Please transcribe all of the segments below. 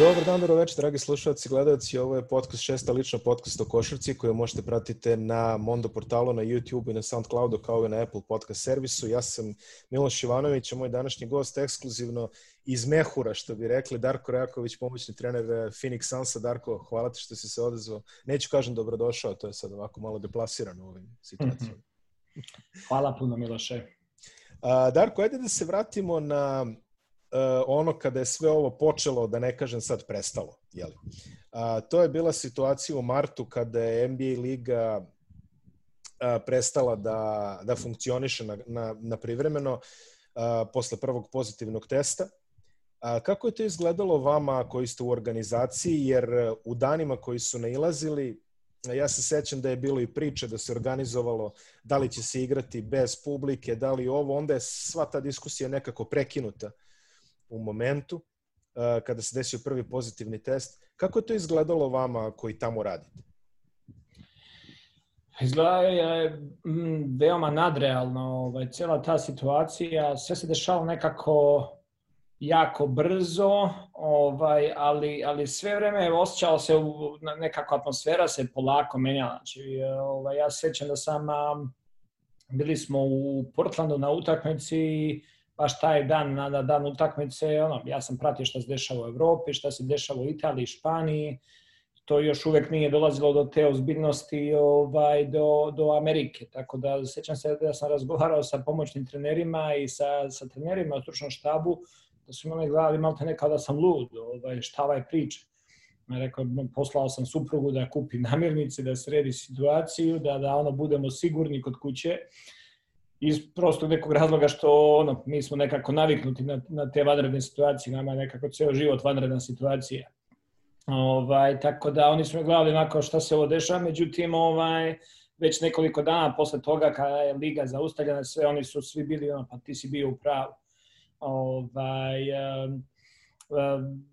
Dobar dan, dobro večer, dragi slušalci i gledalci. Ovo je podcast šesta lična podcast o košarci koju možete pratiti na Mondo portalu, na YouTube i na Soundcloudu kao i na Apple podcast servisu. Ja sam Miloš Ivanović, a moj današnji gost ekskluzivno iz Mehura, što bi rekli, Darko Rajaković, pomoćni trener eh, Phoenix Sansa. Darko, hvala ti što si se odezvao. Neću kažem dobrodošao, to je sad ovako malo deplasirano u ovim situacijama. Mhm. Hvala puno, Miloše. Darko, ajde da se vratimo na ono kada je sve ovo počelo, da ne kažem sad prestalo. Jeli? Uh, to je bila situacija u martu kada je NBA liga uh, prestala da, da funkcioniše na, na, na privremeno uh, posle prvog pozitivnog testa. A, kako je to izgledalo vama koji ste u organizaciji, jer u danima koji su nailazili, ja se sećam da je bilo i priče da se organizovalo da li će se igrati bez publike, da li ovo, onda je sva ta diskusija nekako prekinuta u momentu uh, kada se desio prvi pozitivni test. Kako je to izgledalo vama koji tamo radite? Izgleda je mm, veoma nadrealno ovaj, cijela ta situacija. Sve se dešava nekako jako brzo, ovaj, ali, ali sve vreme osjećalo se, u, nekako atmosfera se polako menjala. Znači, ovaj, ja sećam da sam, bili smo u Portlandu na utakmici i baš taj dan, na dan utakmice, ono, ja sam pratio šta se dešava u Evropi, šta se dešava u Italiji, Španiji, to još uvek nije dolazilo do te ozbiljnosti ovaj, do, do Amerike. Tako da sećam se da sam razgovarao sa pomoćnim trenerima i sa, sa trenerima u stručnom štabu, da su imali gledali malo te nekao da sam lud, ovaj, šta ovaj priča. Rekao, poslao sam suprugu da kupi namirnice, da sredi situaciju, da, da ono budemo sigurni kod kuće iz prostog nekog razloga što ono, mi smo nekako naviknuti na, na te vanredne situacije, nama je nekako ceo život vanredna situacija. Ovaj, tako da oni su me gledali onako šta se ovo dešava, međutim ovaj, već nekoliko dana posle toga kada je liga zaustavljena, sve oni su svi bili ono, pa ti si bio u pravu. Ovaj, um, um,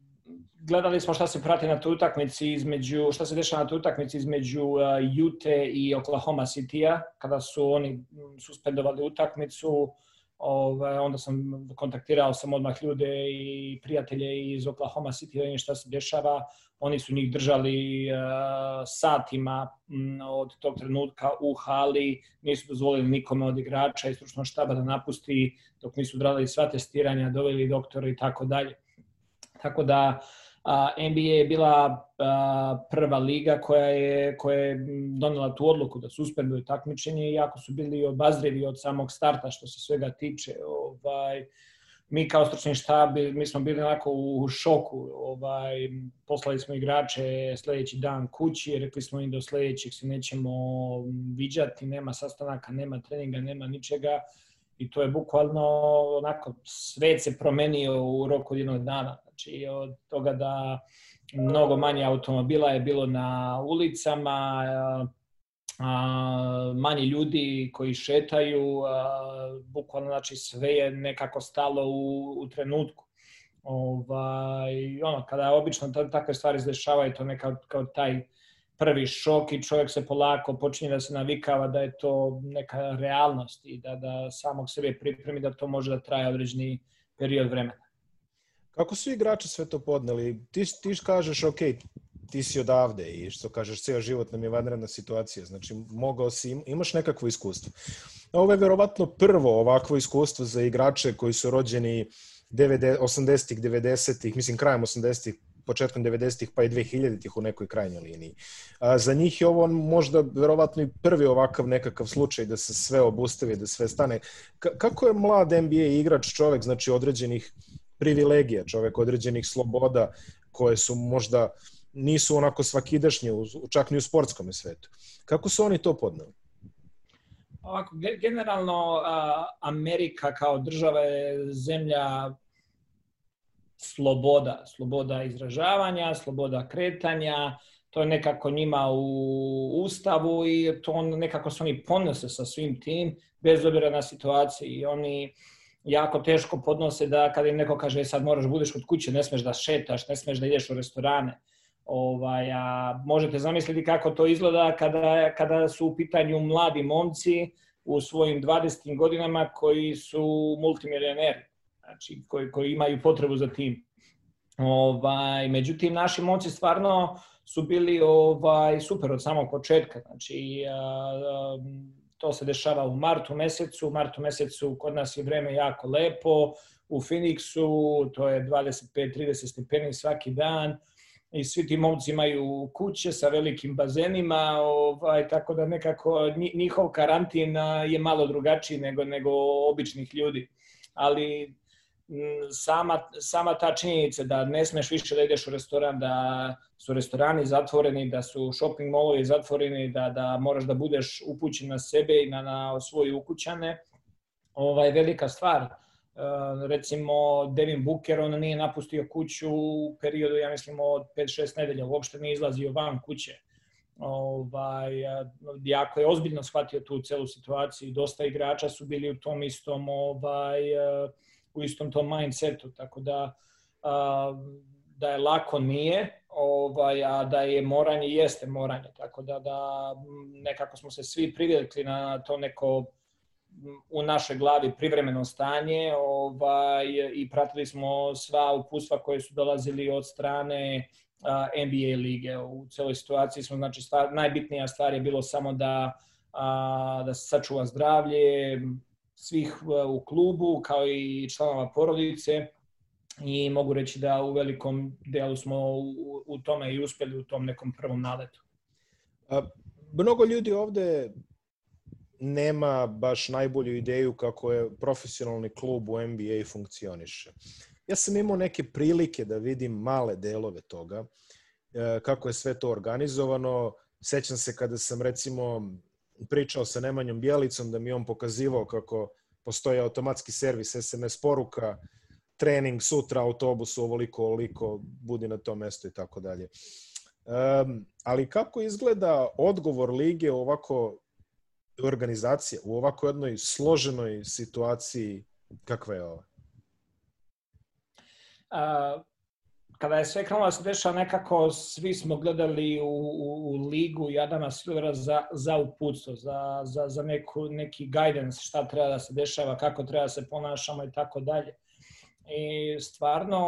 gledali smo šta se prati na toj utakmici između, šta se dešava na toj utakmici između uh, i Oklahoma City-a, kada su oni suspendovali utakmicu, ovaj, onda sam kontaktirao sam odmah ljude i prijatelje iz Oklahoma City, da šta se dešava, oni su njih držali uh, satima m, od tog trenutka u hali, nisu dozvolili nikome od igrača i stručnog štaba da napusti dok nisu odradili sva testiranja, doveli doktora i tako dalje. Tako da a, NBA je bila a, prva liga koja je, koja je donela tu odluku da suspenduje takmičenje, iako su bili obazrivi od samog starta što se svega tiče. Ovaj, mi kao stručni štab, mi smo bili onako u šoku. Ovaj, poslali smo igrače sledeći dan kući, rekli smo im do sledećeg se nećemo viđati, nema sastanaka, nema treninga, nema ničega i to je bukvalno onako svet se promenio u roku od jednog dana. Znači od toga da mnogo manje automobila je bilo na ulicama, a, manje ljudi koji šetaju, a, bukvalno znači sve je nekako stalo u, u trenutku. Ovaj, ono, kada obično takve stvari izdešavaju, to neka kao taj prvi šok i čovjek se polako počinje da se navikava da je to neka realnost i da, da samog sebe pripremi da to može da traje određeni period vremena. Kako su igrači sve to podneli? Ti, ti kažeš, ok, ti si odavde i što kažeš, ceo život nam je vanredna situacija, znači mogao si, imaš nekakvo iskustvo. Ovo je verovatno prvo ovakvo iskustvo za igrače koji su rođeni 80-ih, 90-ih, mislim krajem 80-ih, početkom 90-ih pa i 2000-ih u nekoj krajnjoj liniji. A, za njih je ovo možda verovatno i prvi ovakav nekakav slučaj da se sve obustavi, da sve stane. K kako je mlad NBA igrač čovek, znači određenih privilegija, čovek određenih sloboda koje su možda nisu onako svakidašnje, čak ni u sportskom svetu. Kako su oni to podneli? Ovako, generalno Amerika kao država je zemlja sloboda, sloboda izražavanja, sloboda kretanja, to je nekako njima u ustavu i to on, nekako se oni ponose sa svim tim, bez obzira na situaciju i oni jako teško podnose da kada im neko kaže e, sad moraš da budeš kod kuće, ne smeš da šetaš, ne smeš da ideš u restorane. Ovaj, a možete zamisliti kako to izgleda kada, kada su u pitanju mladi momci u svojim 20. godinama koji su multimilioneri, znači koji, koji imaju potrebu za tim. Ovaj, međutim, naši momci stvarno su bili ovaj super od samog početka. Znači, a, to se dešava u martu mesecu. U martu mesecu kod nas je vreme jako lepo. U Phoenixu to je 25-30 stepeni svaki dan i svi ti momci imaju kuće sa velikim bazenima, ovaj, tako da nekako njihov karantin je malo drugačiji nego, nego običnih ljudi. Ali sama, sama ta činjenica da ne smeš više da ideš u restoran, da su restorani zatvoreni, da su shopping molovi zatvoreni, da, da moraš da budeš upućen na sebe i na, na svoje ukućane, ovaj, velika stvar. Uh, recimo, Devin Booker, on nije napustio kuću u periodu, ja mislim, od 5-6 nedelja, uopšte nije izlazio van kuće. Ovaj, jako je ozbiljno shvatio tu celu situaciju. Dosta igrača su bili u tom istom ovaj, u istom tom mindsetu, tako da a, da je lako nije, ovaj, a da je moranje jeste moranje, tako da, da nekako smo se svi privikli na to neko u našoj glavi privremeno stanje ovaj, i pratili smo sva upustva koje su dolazili od strane a, NBA lige. U celoj situaciji smo, znači, stvar, najbitnija stvar je bilo samo da, a, da se sačuva zdravlje, svih e, u klubu, kao i članova porodice i mogu reći da u velikom delu smo u, tome i uspeli u tom nekom prvom naletu. A, mnogo ljudi ovde nema baš najbolju ideju kako je profesionalni klub u NBA funkcioniše. Ja sam imao neke prilike da vidim male delove toga, e, kako je sve to organizovano. Sećam se kada sam recimo pričao sa Nemanjom Bjelicom da mi on pokazivao kako postoji automatski servis SMS poruka, trening sutra, autobus, ovoliko, ovoliko, budi na tom mestu i tako dalje. Um, ali kako izgleda odgovor lige u ovako organizacije, u ovako jednoj složenoj situaciji kakva je ova? Uh, kada je sve krenulo da se dešava, nekako svi smo gledali u, u, u ligu Jadana Silvera za, za uputstvo, za, za, za neku, neki guidance, šta treba da se dešava, kako treba da se ponašamo i tako dalje. I stvarno,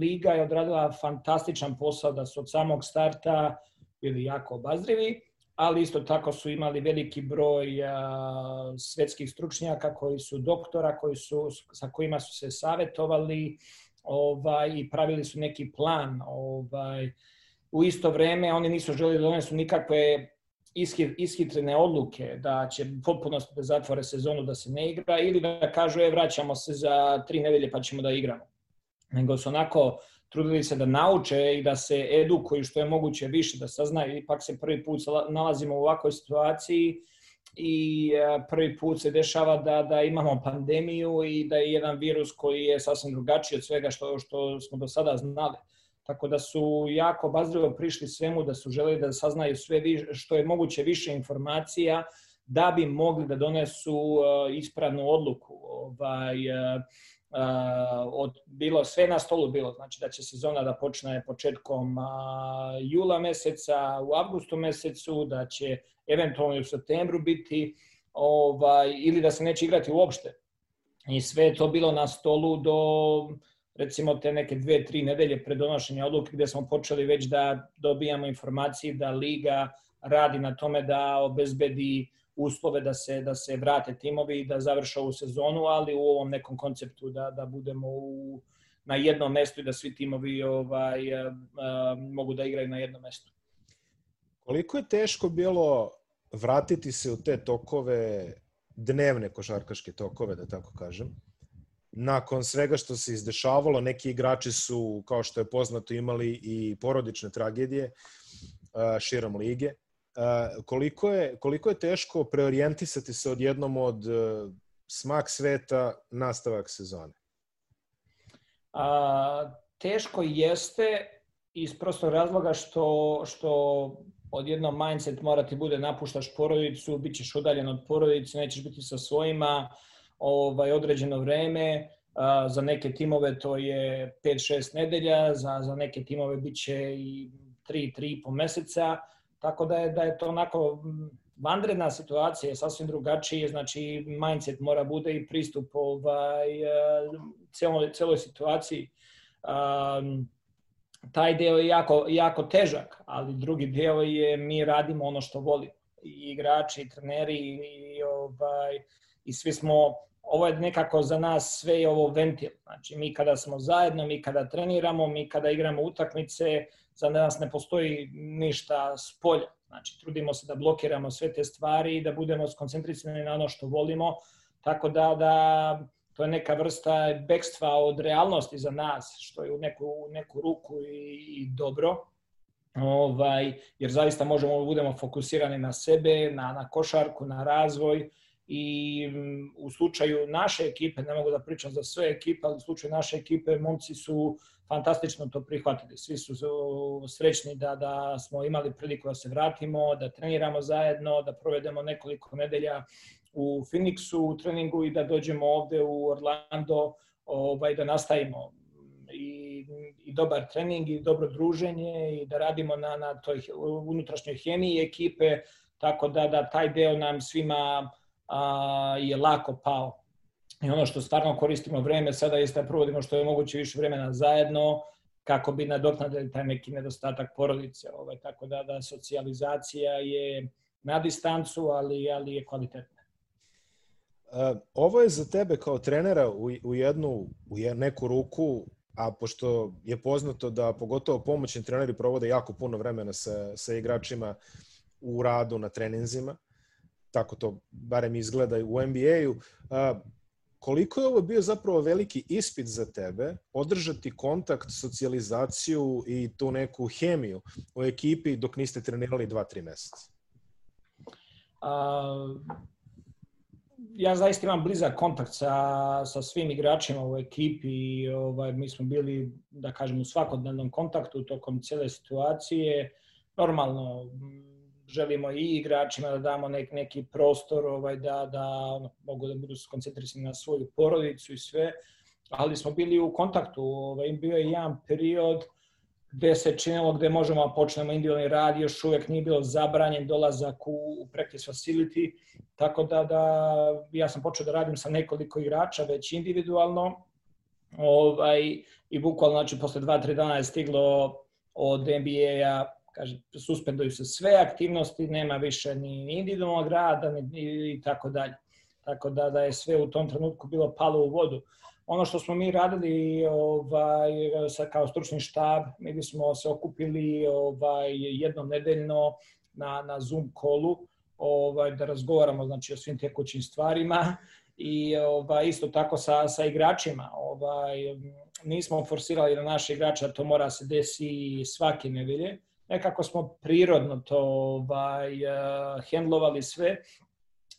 Liga je odradila fantastičan posao da su od samog starta bili jako obazrivi, ali isto tako su imali veliki broj a, svetskih stručnjaka koji su doktora, koji su, sa kojima su se savetovali, ovaj, i pravili su neki plan. Ovaj, u isto vreme oni nisu želeli da donesu nikakve ishitrene odluke da će potpuno da zatvore sezonu da se ne igra ili da kažu je vraćamo se za tri nedelje pa ćemo da igramo. Nego su onako trudili se da nauče i da se edukuju što je moguće više, da saznaju. Ipak se prvi put nalazimo u ovakvoj situaciji i e, prvi put se dešava da, da imamo pandemiju i da je jedan virus koji je sasvim drugačiji od svega što, što smo do sada znali. Tako da su jako bazljivo prišli svemu, da su želeli da saznaju sve što je moguće više informacija da bi mogli da donesu uh, ispravnu odluku. Ovaj, uh, od, bilo sve na stolu bilo, znači da će sezona da počne početkom jula meseca, u avgustu mesecu, da će eventualno u septembru biti ovaj, ili da se neće igrati uopšte. I sve je to bilo na stolu do recimo te neke dve, tri nedelje pre donošenja odluke gde smo počeli već da dobijamo informacije da Liga radi na tome da obezbedi uslove da se, da se vrate timovi i da završe ovu sezonu, ali u ovom nekom konceptu da, da budemo u, na jednom mestu i da svi timovi ovaj, a, a, mogu da igraju na jednom mestu. Koliko je teško bilo vratiti se u te tokove, dnevne košarkaške tokove, da tako kažem, nakon svega što se izdešavalo, neki igrači su, kao što je poznato, imali i porodične tragedije širom lige koliko, je, koliko je teško preorijentisati se od e, smak sveta nastavak sezone? A, teško jeste iz prostog razloga što, što odjednom mindset mora ti bude napuštaš porodicu, bit ćeš udaljen od porodice, nećeš biti sa svojima ovaj, određeno vreme, a, za neke timove to je 5-6 nedelja, za, za neke timove bit će i 3-3,5 meseca, Tako da je, da je to onako vanredna situacija sasvim drugačije, znači mindset mora bude i pristup ovaj, celoj, celoj situaciji. Um, taj deo je jako, jako težak, ali drugi deo je mi radimo ono što volimo. I igrači, i treneri, i, ovaj, i svi smo, ovo je nekako za nas sve je ovo ventil. Znači mi kada smo zajedno, mi kada treniramo, mi kada igramo utakmice, za nas ne postoji ništa s polja. Znači trudimo se da blokiramo sve te stvari i da budemo skoncentrisani na ono što volimo, tako da, da to je neka vrsta bekstva od realnosti za nas, što je u neku, u neku ruku i, i dobro. Ovaj, jer zaista možemo da budemo fokusirani na sebe, na, na košarku, na razvoj i mm, u slučaju naše ekipe, ne mogu da pričam za sve ekipe, ali u slučaju naše ekipe momci su fantastično to prihvatili. Svi su srećni da, da smo imali priliku da se vratimo, da treniramo zajedno, da provedemo nekoliko nedelja u Phoenixu u treningu i da dođemo ovde u Orlando ovaj, da nastavimo i, i dobar trening i dobro druženje i da radimo na, na toj unutrašnjoj hemiji ekipe, tako da, da taj deo nam svima a, je lako pao. I ono što stvarno koristimo vreme sada jeste da provodimo što je moguće više vremena zajedno, kako bi nadoknadili taj neki nedostatak porodice. Ovaj, tako da, da socijalizacija je na distancu, ali, ali je kvalitetna. Uh, ovo je za tebe kao trenera u, u jednu, u neku ruku, a pošto je poznato da pogotovo pomoćni treneri provode jako puno vremena sa, sa igračima u radu na treninzima, tako to barem izgleda u NBA-u, koliko je ovo bio zapravo veliki ispit za tebe, održati kontakt, socijalizaciju i tu neku hemiju u ekipi dok niste trenirali 2-3 meseca? Uh, ja zaista imam blizak kontakt sa, sa svim igračima u ekipi i ovaj, mi smo bili, da kažem, u svakodnevnom kontaktu tokom cele situacije. Normalno, želimo i igračima da damo nek, neki prostor ovaj, da, da mogu da budu skoncentrisani na svoju porodicu i sve, ali smo bili u kontaktu. Ovaj, bio je jedan period gde se činilo gde možemo da počnemo individualni rad, još uvek nije bilo zabranjen dolazak u, u practice facility, tako da, da ja sam počeo da radim sa nekoliko igrača već individualno, ovaj, i bukvalno, znači, posle 2-3 dana je stiglo od NBA-a, kaže, suspenduju se sve aktivnosti, nema više ni individualnog rada, ni, i tako dalje. Tako da, da je sve u tom trenutku bilo palo u vodu. Ono što smo mi radili ovaj, sa, kao stručni štab, mi bismo se okupili ovaj, jednom nedeljno na, na Zoom kolu ovaj, da razgovaramo znači, o svim tekućim stvarima i ovaj, isto tako sa, sa igračima. Ovaj, nismo forsirali na naše igrače to mora se desi svake nedelje. Nekako smo prirodno to ovaj, uh, hendlovali sve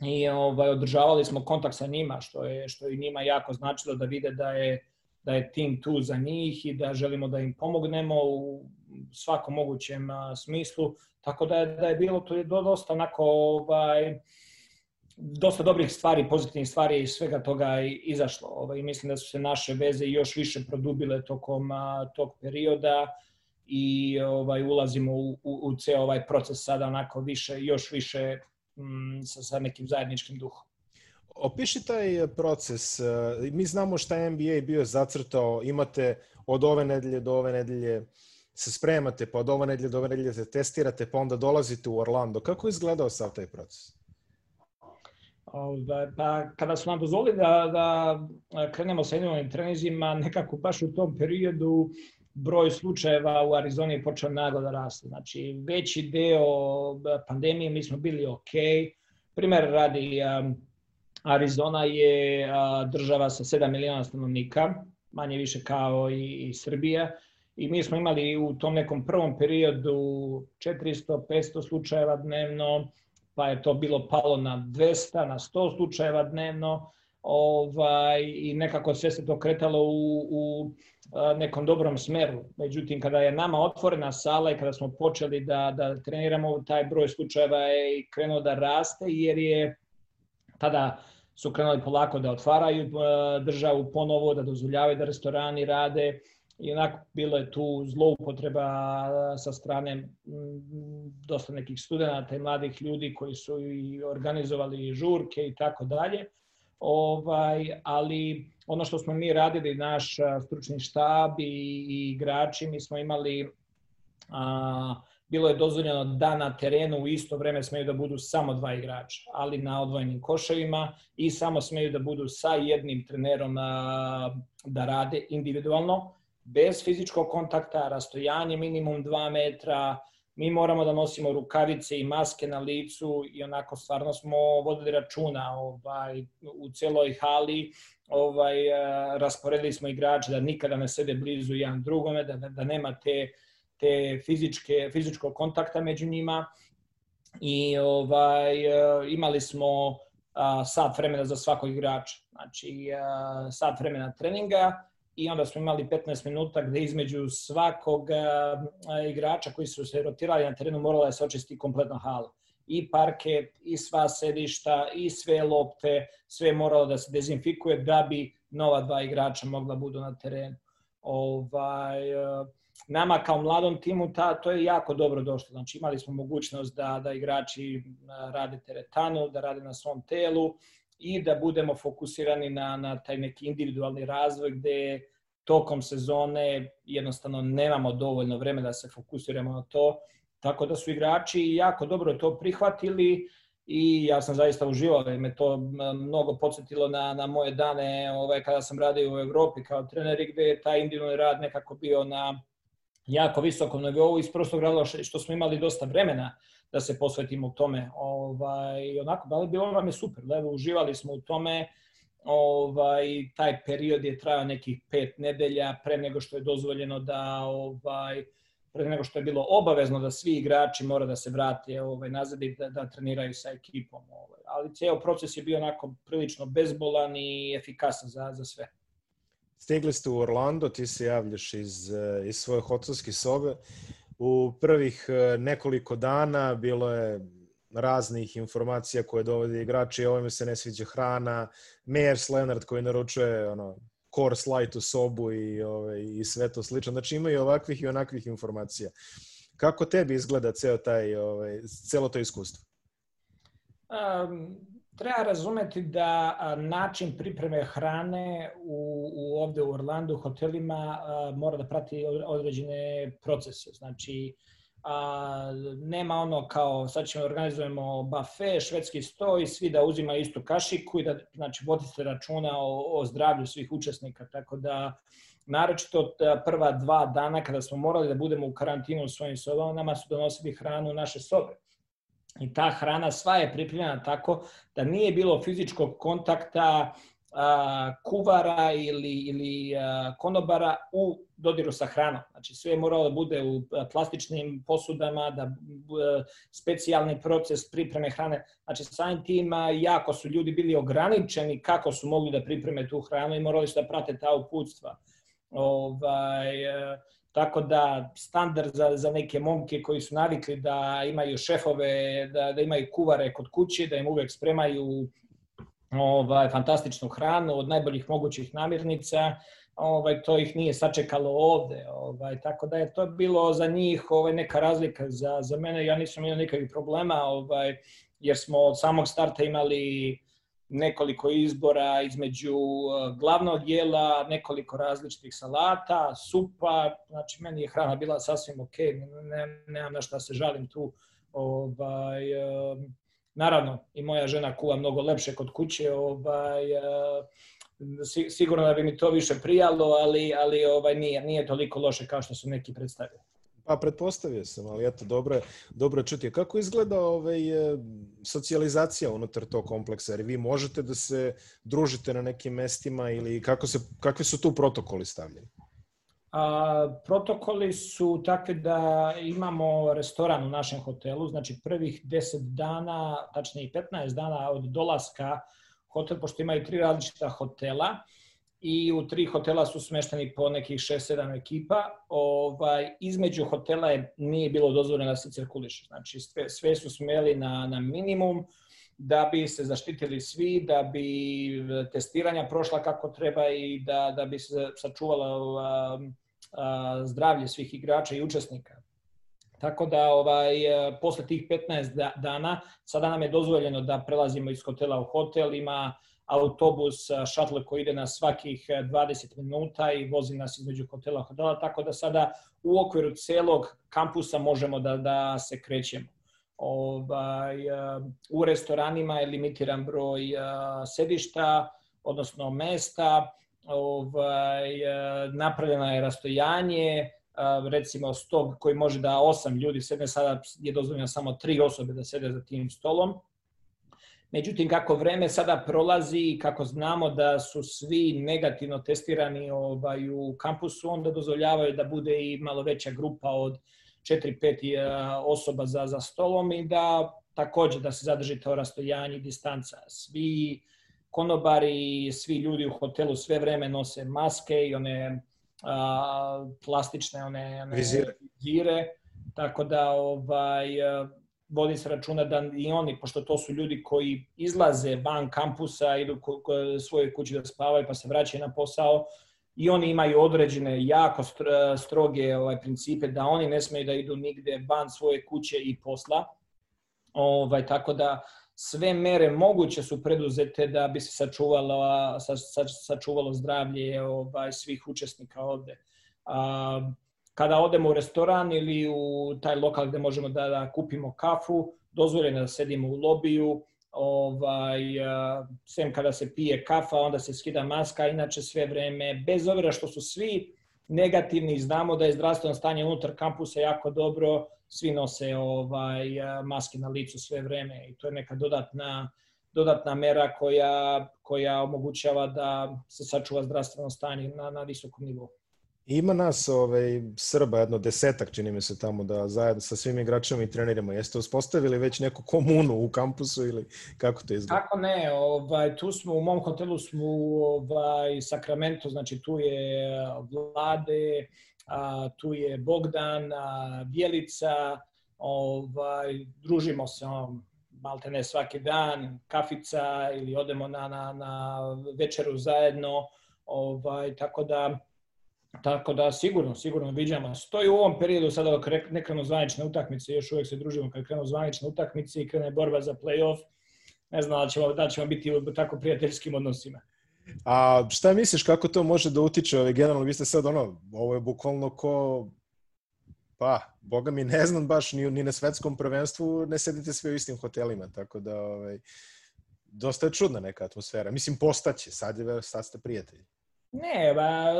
i ovaj, održavali smo kontakt sa njima, što je, što je njima jako značilo da vide da je, da je tim tu za njih i da želimo da im pomognemo u svakom mogućem a, smislu. Tako da je, da je bilo to je dosta onako ovaj, dosta dobrih stvari, pozitivnih stvari i svega toga izašlo. Ovaj, mislim da su se naše veze još više produbile tokom a, tog perioda i ovaj ulazimo u, u, u ceo ovaj proces sada onako više, još više Mm, sa, sa nekim zajedničkim duhom. Opiši taj proces. E, mi znamo šta je NBA bio zacrtao. Imate od ove nedelje do ove nedelje se spremate, pa od ove nedelje do ove nedelje se testirate, pa onda dolazite u Orlando. Kako je izgledao sav taj proces? Da, pa kada su nam dozvolili da, da krenemo sa individualnim trenizima, nekako baš u tom periodu broj slučajeva u Arizoni je počeo naglo da raste. Znači, veći deo pandemije mi smo bili ok. Primer radi, Arizona je država sa 7 miliona stanovnika, manje više kao i, i Srbija. I mi smo imali u tom nekom prvom periodu 400-500 slučajeva dnevno, pa je to bilo palo na 200, na 100 slučajeva dnevno ovaj, i nekako sve se to kretalo u, u nekom dobrom smeru. Međutim, kada je nama otvorena sala i kada smo počeli da, da treniramo, taj broj slučajeva je krenuo da raste jer je tada su krenuli polako da otvaraju državu ponovo, da dozvoljavaju da restorani rade i onako bilo je tu zloupotreba sa strane dosta nekih studenta i mladih ljudi koji su i organizovali žurke i tako dalje. Ovaj, ali ono što smo mi radili, naš stručni štab i, i igrači, mi smo imali a, bilo je dozvoljeno da na terenu u isto vreme smeju da budu samo dva igrača, ali na odvojenim koševima i samo smeju da budu sa jednim trenerom a, da rade individualno, bez fizičkog kontakta, rastojanje minimum 2 metra, mi moramo da nosimo rukavice i maske na licu i onako stvarno smo vodili računa ovaj, u celoj hali, ovaj, rasporedili smo igrače da nikada ne sede blizu jedan drugome, da, da nema te, te fizičke, fizičkog kontakta među njima i ovaj, imali smo a, sat vremena za svakog igrača. Znači, sat vremena treninga, i onda smo imali 15 minuta gde između svakog igrača koji su se rotirali na terenu morala da se očisti kompletna hala. I parket, i sva sedišta, i sve lopte, sve je moralo da se dezinfikuje da bi nova dva igrača mogla budu na terenu. Ovaj, nama kao mladom timu ta, to je jako dobro došlo. Znači imali smo mogućnost da, da igrači rade teretanu, da rade na svom telu, i da budemo fokusirani na, na taj neki individualni razvoj gde tokom sezone jednostavno nemamo dovoljno vremena da se fokusiramo na to. Tako da su igrači jako dobro to prihvatili i ja sam zaista uživao jer me to mnogo podsjetilo na, na moje dane ovaj, kada sam radio u Evropi kao trener gde je taj individualni rad nekako bio na jako visokom nivou iz prostog razloga što smo imali dosta vremena da se posvetimo tome. Ovaj, onako, da li bilo vam je super, da uživali smo u tome, ovaj, taj period je trajao nekih pet nedelja pre nego što je dozvoljeno da ovaj, pre nego što je bilo obavezno da svi igrači mora da se vrate ovaj, nazad i da, da treniraju sa ekipom. Ovaj. Ali ceo proces je bio onako prilično bezbolan i efikasan za, za sve. Stigli ste u Orlando, ti se javljaš iz, eh, iz svoje hotelske sobe. U prvih e, nekoliko dana bilo je raznih informacija koje dovode igrači, ovome se ne sviđa hrana, Meyers Leonard koji naručuje ono, course light u sobu i, ove, ovaj, i sve to slično. Znači imaju ovakvih i onakvih informacija. Kako tebi izgleda ceo taj, ovaj, celo to iskustvo? Um, treba razumeti da način pripreme hrane u, u ovde u Orlandu, hotelima, a, mora da prati određene procese. Znači, a, nema ono kao sad ćemo organizujemo bafe, švedski sto i svi da uzima istu kašiku i da znači, vodite računa o, o zdravlju svih učesnika. Tako da, naročito prva dva dana kada smo morali da budemo u karantinu u svojim sobama, nama su donosili hranu u naše sobe i ta hrana sva je pripremljena tako da nije bilo fizičkog kontakta a, kuvara ili, ili a, konobara u dodiru sa hranom. Znači sve je moralo da bude u plastičnim posudama, da a, specijalni proces pripreme hrane. Znači samim tim jako su ljudi bili ograničeni kako su mogli da pripreme tu hranu i morali su da prate ta uputstva. Ovaj, a, Tako da standard za, za neke momke koji su navikli da imaju šefove, da, da imaju kuvare kod kuće, da im uvek spremaju ovaj, fantastičnu hranu od najboljih mogućih namirnica, ovaj, to ih nije sačekalo ovde. Ovaj, tako da je to bilo za njih ovaj, neka razlika. Za, za mene ja nisam imao nikakvih problema, ovaj, jer smo od samog starta imali nekoliko izbora između uh, glavnog jela, nekoliko različitih salata, supa, znači meni je hrana bila sasvim ok, ne, nemam na šta se žalim tu. Ovaj, um, naravno, i moja žena kuva mnogo lepše kod kuće, ovaj, uh, sigurno da bi mi to više prijalo, ali, ali ovaj, nije, nije toliko loše kao što su neki predstavili. Pa pretpostavio sam, ali eto, dobro je, dobro je čuti. Kako izgleda ovaj, e, socijalizacija unutar tog kompleksa? Jer vi možete da se družite na nekim mestima ili kako se, kakvi su tu protokoli stavljeni? A, protokoli su takvi da imamo restoran u našem hotelu, znači prvih 10 dana, tačnije 15 dana od dolaska hotel, pošto imaju tri različita hotela, i u tri hotela su smešteni po nekih 6-7 ekipa. Ovaj, između hotela je, nije bilo dozvoljeno da se cirkuliše. Znači sve, sve su smeli na, na minimum da bi se zaštitili svi, da bi testiranja prošla kako treba i da, da bi se sačuvalo a, a, zdravlje svih igrača i učesnika. Tako da ovaj posle tih 15 dana sada nam je dozvoljeno da prelazimo iz hotela u hotel, ima autobus, šatle koji ide na svakih 20 minuta i vozi nas između hotela hotela, tako da sada u okviru celog kampusa možemo da, da se krećemo. Ovaj, u restoranima je limitiran broj sedišta, odnosno mesta, ovaj, napravljena je rastojanje, recimo sto koji može da osam ljudi sedne, sada je dozvoljeno samo tri osobe da sede za tim stolom. Međutim, kako vreme sada prolazi i kako znamo da su svi negativno testirani ovaj, u kampusu, onda dozvoljavaju da bude i malo veća grupa od 4-5 osoba za, za stolom i da takođe da se zadrži to rastojanje i distanca. Svi konobari, svi ljudi u hotelu sve vreme nose maske i one a, plastične one, one vizire. vizire. Tako da ovaj, vodi se računa da i oni, pošto to su ljudi koji izlaze van kampusa, idu svoje kući da spavaju pa se vraćaju na posao, i oni imaju određene jako stroge ovaj principe da oni ne smeju da idu nigde van svoje kuće i posla. Ovaj tako da sve mere moguće su preduzete da bi se sačuvalo sa, sa, sačuvalo zdravlje ovaj svih učesnika ovde. A, kada odemo u restoran ili u taj lokal gde možemo da, da kupimo kafu, dozvoljeno da sedimo u lobiju, ovaj, sem kada se pije kafa, onda se skida maska, inače sve vreme, bez obzira što su svi negativni, znamo da je zdravstveno stanje unutar kampusa jako dobro, svi nose ovaj, maske na licu sve vreme i to je neka dodatna dodatna mera koja, koja omogućava da se sačuva zdravstveno stanje na, na visokom nivou. Ima nas ovaj, Srba, jedno desetak, čini mi se tamo, da zajedno sa svim igračima i treniramo. Jeste uspostavili već neku komunu u kampusu ili kako to izgleda? Kako ne, ovaj, tu smo, u mom hotelu smo u ovaj, Sakramento, znači tu je Vlade, a, tu je Bogdan, a, Bjelica, ovaj, družimo se on, malte ne svaki dan, kafica ili odemo na, na, na večeru zajedno, ovaj, tako da Tako da sigurno, sigurno viđamo. Stoji u ovom periodu sada ne krenu zvanične utakmice, još uvek se družimo kad krenu zvanične utakmice i krene borba za play-off. Ne znam da ćemo, da ćemo biti u tako prijateljskim odnosima. A šta misliš kako to može da utiče? Ovaj, generalno, vi ste sad ono, ovo je bukvalno ko pa, boga mi ne znam baš, ni, ni na svetskom prvenstvu ne sedite sve u istim hotelima, tako da ovaj, dosta je čudna neka atmosfera. Mislim, postaće, sad, je, sad ste prijatelji. Ne, ba,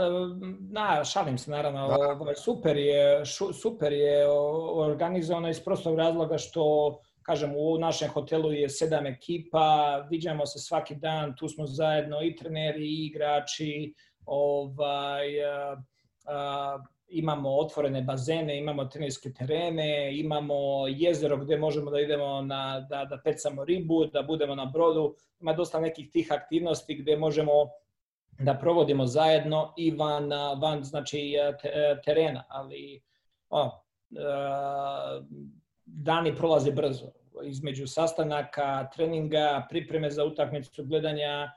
na, šalim se naravno, da. Ovaj, super je, šu, super je organizovano iz prostog razloga što kažem, u našem hotelu je sedam ekipa, viđamo se svaki dan, tu smo zajedno i treneri i igrači, ovaj, a, a, imamo otvorene bazene, imamo trenerske terene, imamo jezero gde možemo da idemo na, da, da pecamo ribu, da budemo na brodu, ima dosta nekih tih aktivnosti gde možemo da provodimo zajedno i van, van znači, terena, ali o, dani prolaze brzo. Između sastanaka, treninga, pripreme za utakmicu, gledanja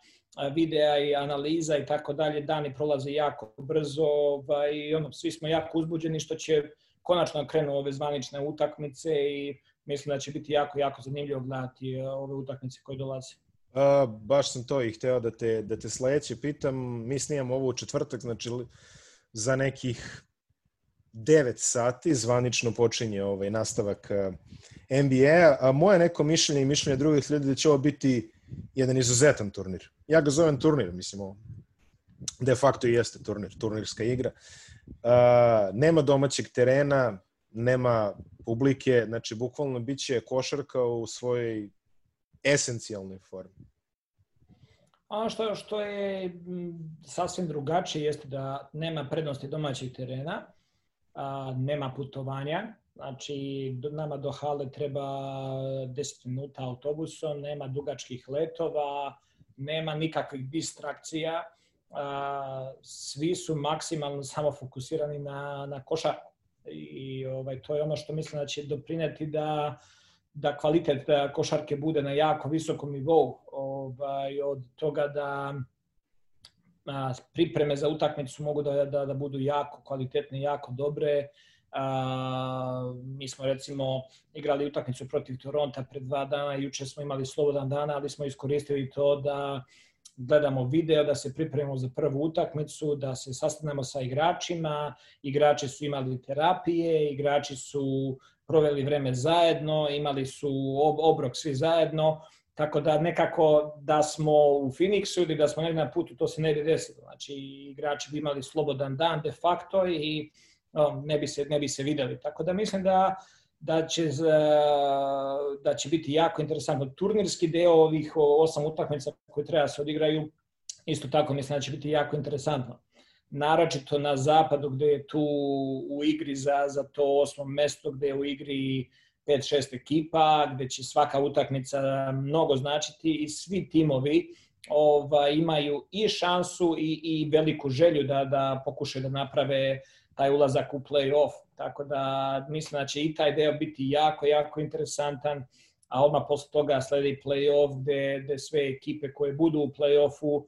videa i analiza i tako dalje, dani prolaze jako brzo ovaj, i ono, svi smo jako uzbuđeni što će konačno krenu ove zvanične utakmice i mislim da će biti jako, jako zanimljivo gledati ove utakmice koje dolaze. A, baš sam to i hteo da te, da te sledeće pitam. Mi snijamo ovo u četvrtak, znači za nekih 9 sati zvanično počinje ovaj nastavak NBA, a moje neko mišljenje i mišljenje drugih ljudi da će ovo biti jedan izuzetan turnir. Ja ga zovem turnir, mislim, ovo de facto i jeste turnir, turnirska igra. A, nema domaćeg terena, nema publike, znači bukvalno biće košarka u svojoj esencijalnoj formi. Ono što, što je sasvim drugačije jeste da nema prednosti domaćih terena, a, nema putovanja, znači nama do hale treba 10 minuta autobusom, nema dugačkih letova, nema nikakvih distrakcija, a, svi su maksimalno samo fokusirani na, na košarku. I ovaj, to je ono što mislim da će doprineti da da kvalitet da košarke bude na jako visokom nivou, ovaj, od toga da a, pripreme za utakmicu mogu da, da, da budu jako kvalitetne, jako dobre. A, mi smo recimo igrali utakmicu protiv Toronta pred dva dana, juče smo imali slobodan dana, ali smo iskoristili to da gledamo video, da se pripremimo za prvu utakmicu, da se sastanemo sa igračima, igrači su imali terapije, igrači su proveli vreme zajedno, imali su obrok svi zajedno, tako da nekako da smo u Phoenixu ili da smo negdje na putu, to se ne bi desilo. Znači, igrači bi imali slobodan dan de facto i no, ne, bi se, ne bi se videli. Tako da mislim da da će, da će biti jako interesantno. Turnirski deo ovih osam utakmica koje treba da se odigraju, isto tako mislim da će biti jako interesantno. Naročito na zapadu gde je tu u igri za, za to osmo mesto, gde je u igri 5-6 ekipa, gde će svaka utakmica mnogo značiti i svi timovi ovaj, imaju i šansu i, i veliku želju da, da pokušaju da naprave taj ulazak u play-off. Tako da mislim da će i taj deo biti jako, jako interesantan, a odmah posle toga sledi play-off gde, gde sve ekipe koje budu u play-offu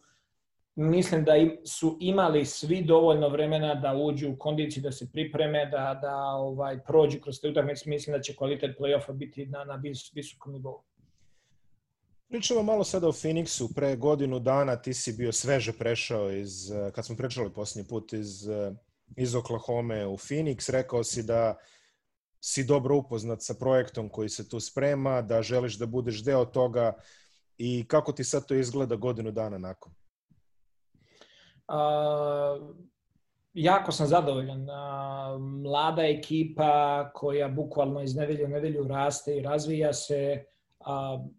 mislim da su imali svi dovoljno vremena da uđu u kondiciju, da se pripreme, da, da ovaj prođu kroz te utakmice. Mislim da će kvalitet play-offa biti na, na vis, visokom nivou. Pričamo malo sada o Phoenixu. Pre godinu dana ti si bio sveže prešao iz, kad smo pričali posljednji put, iz iz Oklahoma u Phoenix. Rekao si da si dobro upoznat sa projektom koji se tu sprema, da želiš da budeš deo toga i kako ti sad to izgleda godinu dana nakon? Uh, jako sam zadovoljan. Uh, mlada ekipa koja bukvalno iz nedelje u nedelju raste i razvija se. Uh,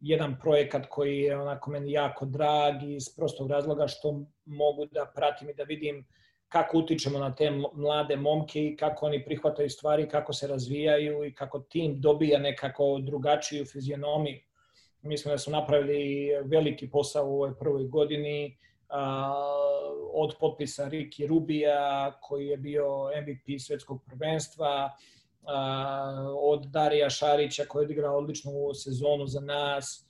jedan projekat koji je onako meni jako drag iz prostog razloga što mogu da pratim i da vidim kako utičemo na te mlade momke i kako oni prihvataju stvari, kako se razvijaju i kako tim dobija nekako drugačiju fizionomiju. Mislim da su napravili veliki posao u ovoj prvoj godini, od potpisa Ricky Rubija, koji je bio MVP svetskog prvenstva, od Darija Šarića, koji je odigrao odličnu sezonu za nas,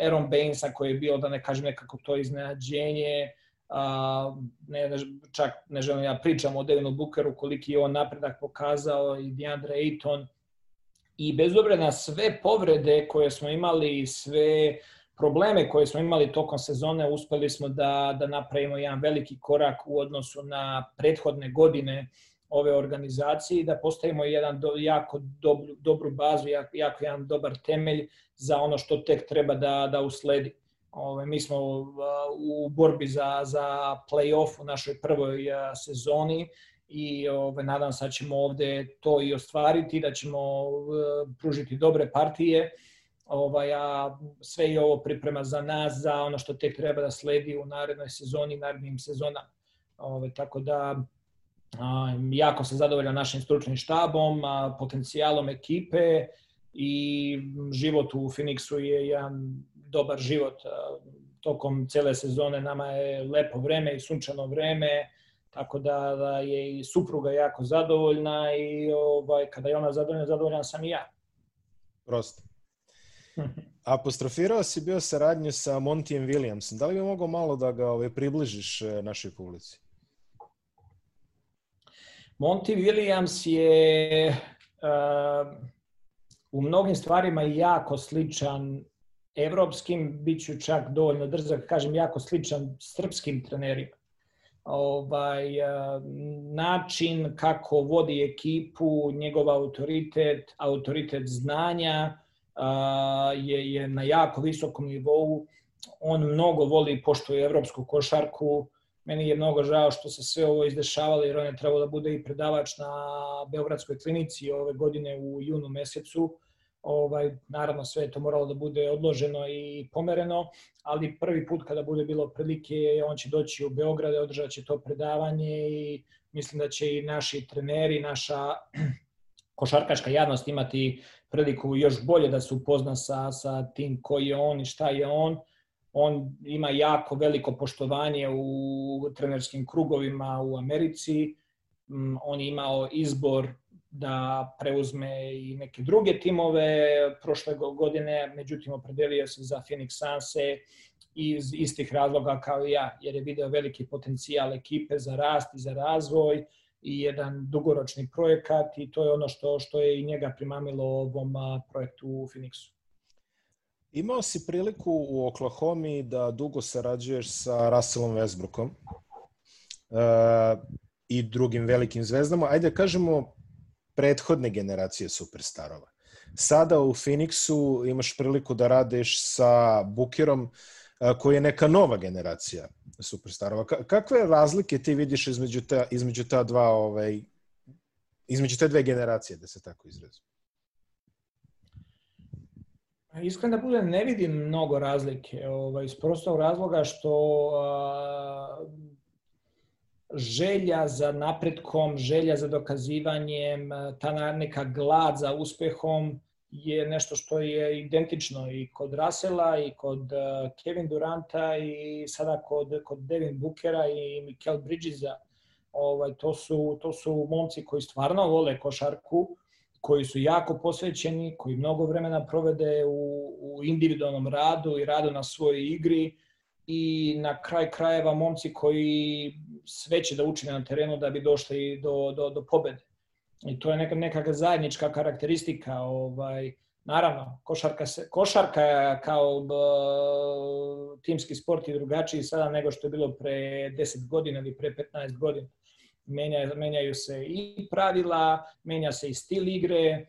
Aaron Bainesa, koji je bio, da ne kažem nekako to iznenađenje, a, ne, ne, čak ne želim ja pričam o Devinu Bookeru, koliki je on napredak pokazao i DeAndre Ayton. I bez obzira na sve povrede koje smo imali, sve probleme koje smo imali tokom sezone, uspeli smo da, da napravimo jedan veliki korak u odnosu na prethodne godine ove organizacije i da postavimo jedan do, jako dobru, dobru bazu, jako, jako jedan dobar temelj za ono što tek treba da, da usledi. Ove, mi smo u borbi za, za play-off u našoj prvoj sezoni i ove, nadam se da ćemo ovde to i ostvariti, da ćemo pružiti dobre partije, ovaj, a sve i ovo priprema za nas, za ono što tek treba da sledi u narednoj sezoni, narednim sezonama. Ove, tako da a, jako sam zadovoljan našim stručnim štabom, a, potencijalom ekipe i život u Phoenixu je jedan dobar život tokom cele sezone. Nama je lepo vreme i sunčano vreme, tako da, da je i supruga jako zadovoljna i ovaj, kada je ona zadovoljna, zadovoljan sam i ja. Prosto. Apostrofirao si bio saradnju sa Montijem Williamsom. Da li bi mogao malo da ga ovaj, približiš e, našoj publici? Monty Williams je uh, u mnogim stvarima jako sličan evropskim, bit ću čak dovoljno drzak, kažem, jako sličan srpskim trenerima. Ovaj, način kako vodi ekipu, njegov autoritet, autoritet znanja je, je na jako visokom nivou. On mnogo voli i poštuje evropsku košarku. Meni je mnogo žao što se sve ovo izdešavalo jer on je trebao da bude i predavač na Beogradskoj klinici ove godine u junu mesecu Ovaj, naravno sve je to moralo da bude odloženo i pomereno, ali prvi put kada bude bilo prilike, on će doći u Beograd, održat će to predavanje i mislim da će i naši treneri, naša košarkaška javnost imati priliku još bolje da se upozna sa, sa tim koji je on i šta je on. On ima jako veliko poštovanje u trenerskim krugovima u Americi. Mm, on je imao izbor da preuzme i neke druge timove prošle godine, međutim opredelio se za Phoenix Sunse iz istih razloga kao i ja, jer je video veliki potencijal ekipe za rast i za razvoj i jedan dugoročni projekat i to je ono što, što je i njega primamilo ovom projektu u Phoenixu. Imao si priliku u Oklahoma da dugo sarađuješ sa Russellom Westbrookom uh, i drugim velikim zvezdama. Ajde da kažemo prethodne generacije superstarova. Sada u Phoenixu imaš priliku da radiš sa Bukerom, uh, koji je neka nova generacija superstarova. Kakve razlike ti vidiš između ta, između ta dva ovaj, između te dve generacije, da se tako izrazim? Iskreno da budem, ne vidim mnogo razlike. Ovaj, iz prostog razloga što a, želja za napretkom, želja za dokazivanjem, ta neka glad za uspehom je nešto što je identično i kod Rasela i kod Kevin Duranta i sada kod, kod Devin Bookera i Mikel Bridgesa. Ovaj, to, su, to su momci koji stvarno vole košarku, koji su jako posvećeni, koji mnogo vremena provede u, u individualnom radu i radu na svojoj igri i na kraj krajeva momci koji sve će da učine na terenu da bi došli do, do, do pobede. I to je neka, neka zajednička karakteristika. Ovaj, naravno, košarka, se, košarka kao b, timski sport je drugačiji sada nego što je bilo pre 10 godina ili pre 15 godina menja, menjaju se i pravila, menja se i stil igre,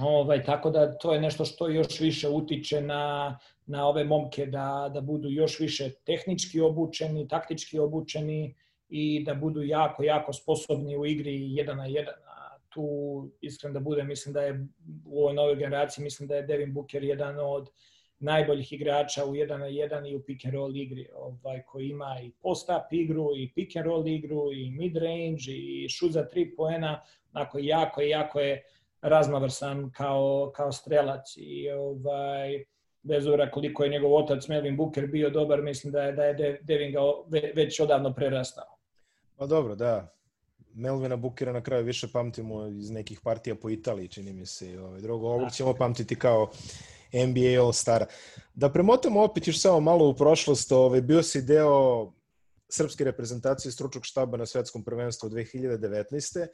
ovaj, tako da to je nešto što još više utiče na, na ove momke da, da budu još više tehnički obučeni, taktički obučeni i da budu jako, jako sposobni u igri jedan na jedan. Tu, iskreno da budem, mislim da je u ovoj novoj generaciji, mislim da je Devin Booker jedan od najboljih igrača u 1 na 1 i u pick and roll igri, ovaj, koji ima i post-up igru, i pick and roll igru, i mid-range, i šut za tri poena, onako jako, jako je raznovrsan kao, kao strelac i ovaj, bez ura koliko je njegov otac Melvin Booker bio dobar, mislim da je, da je Devin ga već odavno prerastao. Pa dobro, da. Melvina Bookera na kraju više pamtimo iz nekih partija po Italiji, čini mi se. Ovaj, drugo, ovog ćemo pamtiti kao NBA All-Stara. Da premotamo opet još samo malo u prošlost, ovaj, bio si deo srpske reprezentacije stručnog štaba na svetskom prvenstvu 2019.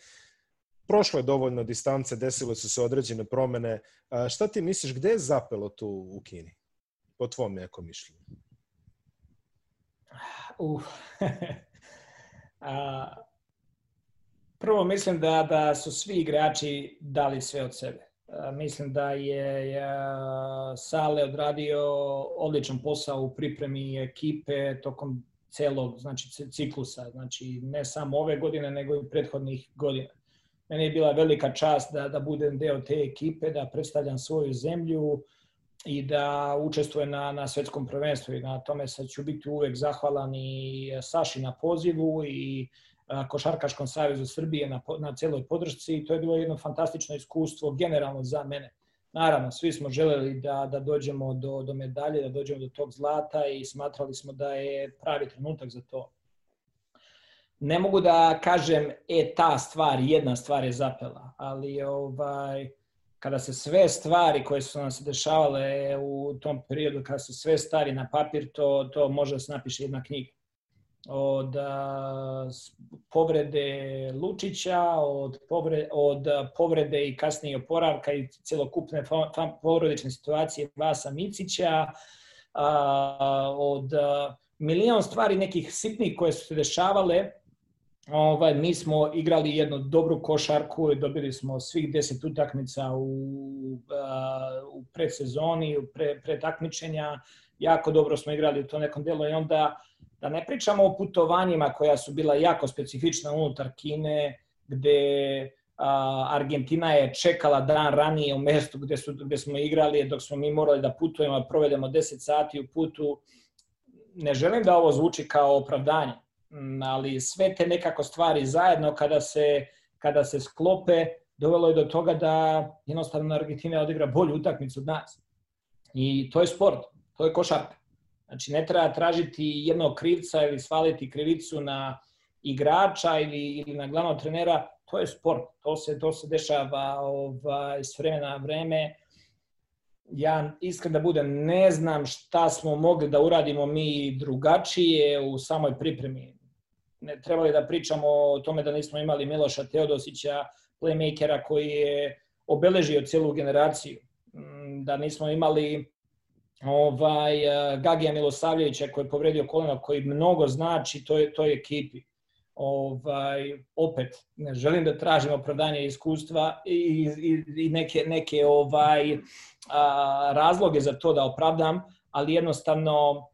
Prošlo je dovoljno distance, desile su se određene promene. A, šta ti misliš, gde je zapelo tu u Kini? Po tvom neko mišljenju. Uh. A, prvo mislim da, da su svi igrači dali sve od sebe. Mislim da je, je Sale odradio odličan posao u pripremi ekipe tokom celog znači, ciklusa, znači ne samo ove godine, nego i prethodnih godina. Meni je bila velika čast da, da budem deo te ekipe, da predstavljam svoju zemlju i da učestvujem na, na svetskom prvenstvu i na tome sad ću biti uvek zahvalan i Saši na pozivu i Košarkaškom savezu Srbije na, na celoj podršci i to je bilo jedno fantastično iskustvo generalno za mene. Naravno, svi smo želeli da, da dođemo do, do medalje, da dođemo do tog zlata i smatrali smo da je pravi trenutak za to. Ne mogu da kažem, e, ta stvar, jedna stvar je zapela, ali ovaj, kada se sve stvari koje su nam se dešavale u tom periodu, kada su sve stvari na papir, to, to može da se napiše jedna knjiga od povrede Lučića, od povrede, od povrede i kasnije oporavka i celokupne porodične situacije Vasa Micića, od milion stvari nekih sitnih koje su se dešavale, ovaj, mi smo igrali jednu dobru košarku i dobili smo svih deset utakmica u, u predsezoni, u pre, pre takmičenja, jako dobro smo igrali u to nekom delu i onda Da ne pričamo o putovanjima koja su bila jako specifična unutar Kine, gde a, Argentina je čekala dan ranije u mestu gde, su, gde smo igrali, dok smo mi morali da putujemo, da provedemo 10 sati u putu. Ne želim da ovo zvuči kao opravdanje, ali sve te nekako stvari zajedno kada se, kada se sklope, dovelo je do toga da jednostavno Argentina odigra bolju utakmicu od nas. I to je sport, to je košarka. Znači, ne treba tražiti jednog krivca ili svaliti krivicu na igrača ili, ili na glavnog trenera, to je sport, to se, to se dešava ovaj, s vremena na vreme. Ja iskren da budem, ne znam šta smo mogli da uradimo mi drugačije u samoj pripremi. Ne trebali da pričamo o tome da nismo imali Miloša Teodosića, playmakera koji je obeležio celu generaciju, mm, da nismo imali ovaj, Gagija Milosavljevića koji je povredio koleno, koji mnogo znači toj, toj ekipi. Ovaj, opet, ne želim da tražim opravdanje iskustva i, i, i neke, neke ovaj, a, razloge za to da opravdam, ali jednostavno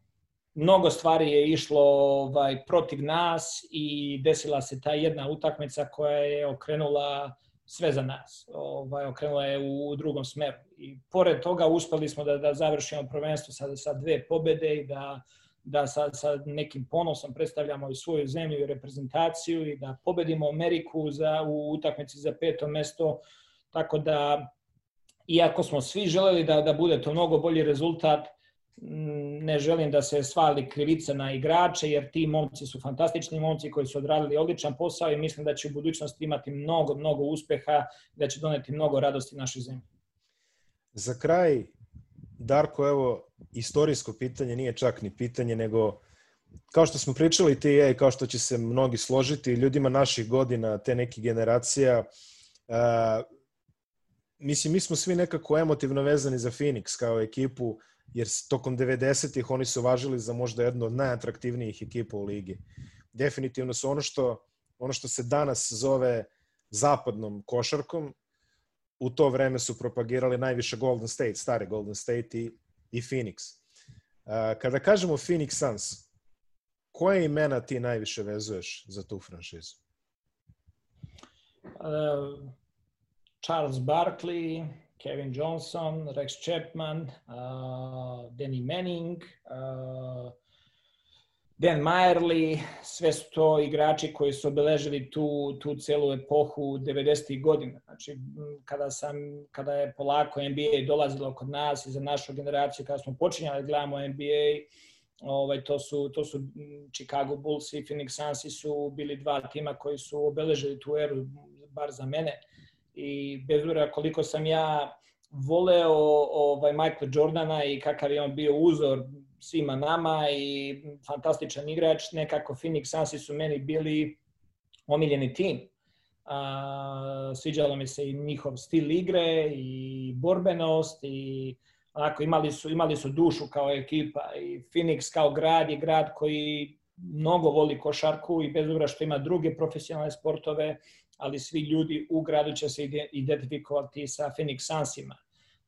mnogo stvari je išlo ovaj, protiv nas i desila se ta jedna utakmica koja je okrenula sve za nas. Ovaj, okrenula je u drugom smeru. I pored toga uspeli smo da, da završimo prvenstvo sa, sa dve pobede i da, da sa, sa nekim ponosom predstavljamo i svoju zemlju i reprezentaciju i da pobedimo Ameriku za, u utakmici za peto mesto. Tako da, iako smo svi želeli da, da bude to mnogo bolji rezultat, ne želim da se svali krivica na igrače, jer ti momci su fantastični momci koji su odradili odličan posao i mislim da će u budućnosti imati mnogo, mnogo uspeha, da će doneti mnogo radosti našoj zemlji. Za kraj, Darko, evo, istorijsko pitanje nije čak ni pitanje, nego kao što smo pričali ti i ja i kao što će se mnogi složiti, ljudima naših godina, te nekih generacija, uh, mislim, mi smo svi nekako emotivno vezani za Phoenix kao ekipu, jer tokom 90-ih oni su važili za možda jednu od najatraktivnijih ekipa u ligi. Definitivno su ono što, ono što se danas zove zapadnom košarkom, u to vreme su propagirali najviše Golden State, stari Golden State i, i Phoenix. Kada kažemo Phoenix Suns, koje imena ti najviše vezuješ za tu franšizu? Uh, Charles Barkley, Kevin Johnson, Rex Chapman, uh, Danny Manning, uh, Dan Majerli, sve su to igrači koji su obeležili tu, tu celu epohu 90. godina. Znači, kada, sam, kada je polako NBA dolazilo kod nas i za našu generaciju, kada smo počinjali da gledamo NBA, ovaj, to, su, to su Chicago Bulls i Phoenix Suns su bili dva tima koji su obeležili tu eru, bar za mene i bez obzira koliko sam ja voleo ovaj Michael Jordana i kakav je on bio uzor svima nama i fantastičan igrač, nekako Phoenix Suns su meni bili omiljeni tim. A, sviđalo mi se i njihov stil igre i borbenost i onako imali su, imali su dušu kao ekipa i Phoenix kao grad je grad koji mnogo voli košarku i bez obzira što ima druge profesionalne sportove, ali svi ljudi u gradu će se identifikovati sa Phoenix Sunsima.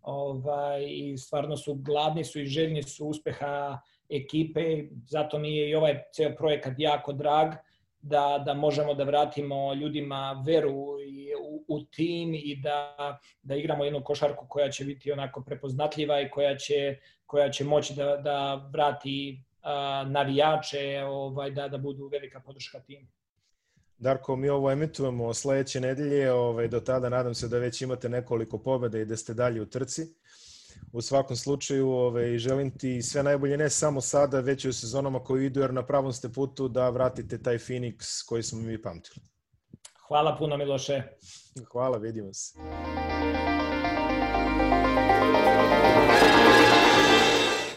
Ovaj, I stvarno su gladni su i željni su uspeha ekipe, zato mi je i ovaj ceo projekat jako drag, da, da možemo da vratimo ljudima veru u, u tim i da, da igramo jednu košarku koja će biti onako prepoznatljiva i koja će, koja će moći da, da vrati a, navijače, ovaj, da, da budu velika podrška timu. Darko, mi ovo emitujemo sledeće nedelje, ovaj, do tada nadam se da već imate nekoliko pobeda i da ste dalje u trci. U svakom slučaju ovaj, želim ti sve najbolje ne samo sada, već i u sezonama koji idu, jer na pravom ste putu da vratite taj Phoenix koji smo mi pamtili. Hvala puno Miloše. Hvala, vidimo se.